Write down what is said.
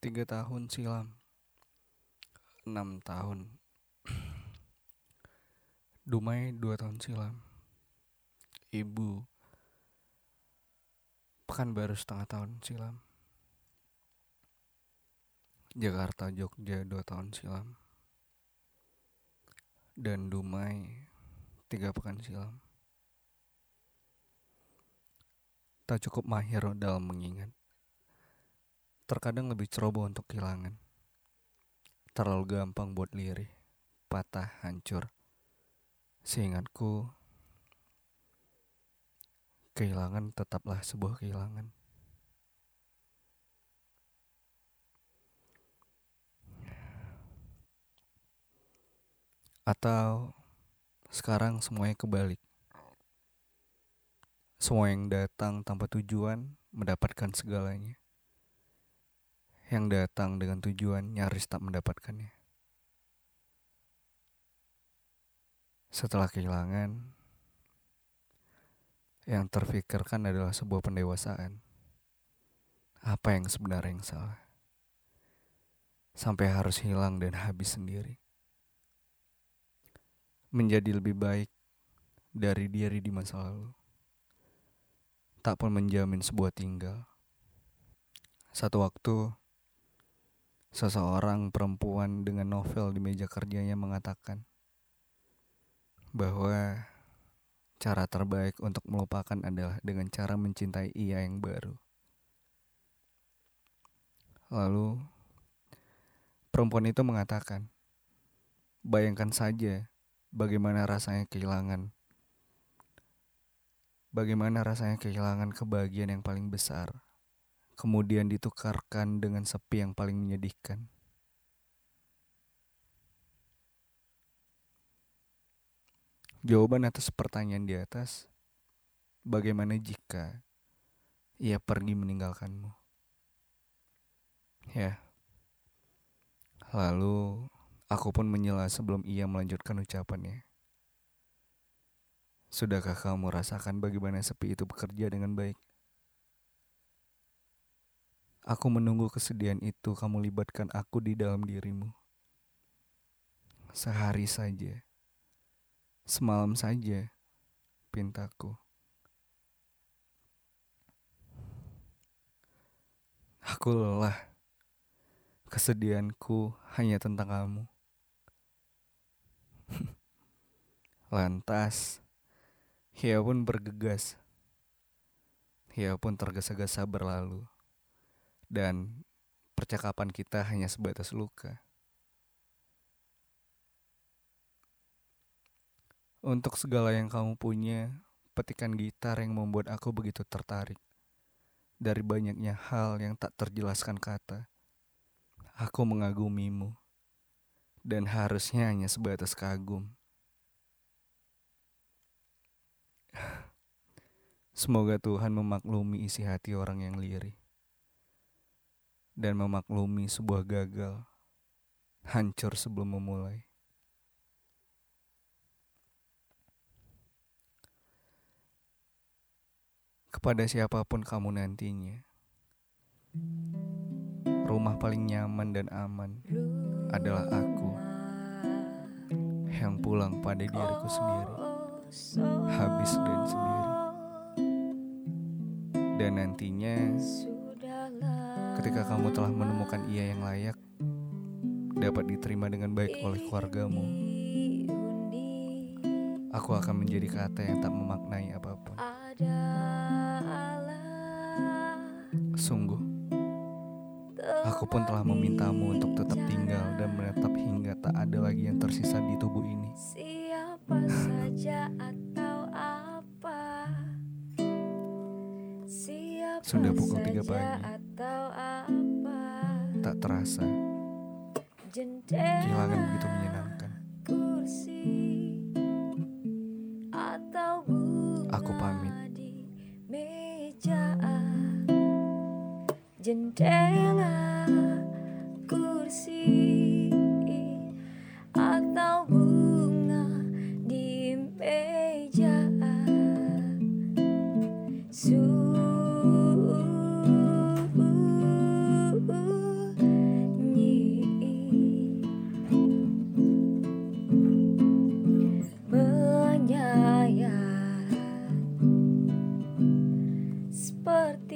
Tiga tahun silam. Enam tahun. Dumai dua tahun silam. Ibu. Pekanbaru setengah tahun silam. Jakarta Jogja dua tahun silam. Dan Dumai Tiga pekan silam. Tak cukup mahir dalam mengingat Terkadang lebih ceroboh untuk kehilangan. Terlalu gampang buat lirih, patah, hancur. Seingatku, kehilangan tetaplah sebuah kehilangan. Atau sekarang semuanya kebalik. Semua yang datang tanpa tujuan mendapatkan segalanya yang datang dengan tujuan nyaris tak mendapatkannya. Setelah kehilangan, yang terfikirkan adalah sebuah pendewasaan. Apa yang sebenarnya yang salah? Sampai harus hilang dan habis sendiri. Menjadi lebih baik dari diri di masa lalu. Tak pun menjamin sebuah tinggal. Satu waktu, Seseorang perempuan dengan novel di meja kerjanya mengatakan bahwa cara terbaik untuk melupakan adalah dengan cara mencintai ia yang baru. Lalu, perempuan itu mengatakan, "Bayangkan saja bagaimana rasanya kehilangan, bagaimana rasanya kehilangan kebahagiaan yang paling besar." Kemudian ditukarkan dengan sepi yang paling menyedihkan. Jawaban atas pertanyaan di atas, bagaimana jika ia pergi meninggalkanmu? Ya, lalu aku pun menyela sebelum ia melanjutkan ucapannya. Sudahkah kamu rasakan bagaimana sepi itu bekerja dengan baik? Aku menunggu kesedihan itu kamu libatkan aku di dalam dirimu. Sehari saja. Semalam saja. Pintaku. Aku lelah. Kesedihanku hanya tentang kamu. Lantas, ia pun bergegas. Ia pun tergesa-gesa berlalu dan percakapan kita hanya sebatas luka. Untuk segala yang kamu punya, petikan gitar yang membuat aku begitu tertarik. Dari banyaknya hal yang tak terjelaskan kata, aku mengagumimu, dan harusnya hanya sebatas kagum. Semoga Tuhan memaklumi isi hati orang yang lirih dan memaklumi sebuah gagal hancur sebelum memulai. Kepada siapa pun kamu nantinya, rumah paling nyaman dan aman adalah aku yang pulang pada diriku sendiri, habis dan sendiri. Dan nantinya Ketika kamu telah menemukan ia yang layak, dapat diterima dengan baik oleh keluargamu, aku akan menjadi kata yang tak memaknai apa pun. Sungguh, aku pun telah memintamu untuk tetap tinggal dan menetap hingga tak ada lagi yang tersisa di tubuh ini. Siapa saja atau apa? Sudah pukul tiga pagi tak terasa. Kehilangan begitu menyenangkan. Aku pamit. Jendela kursi seperti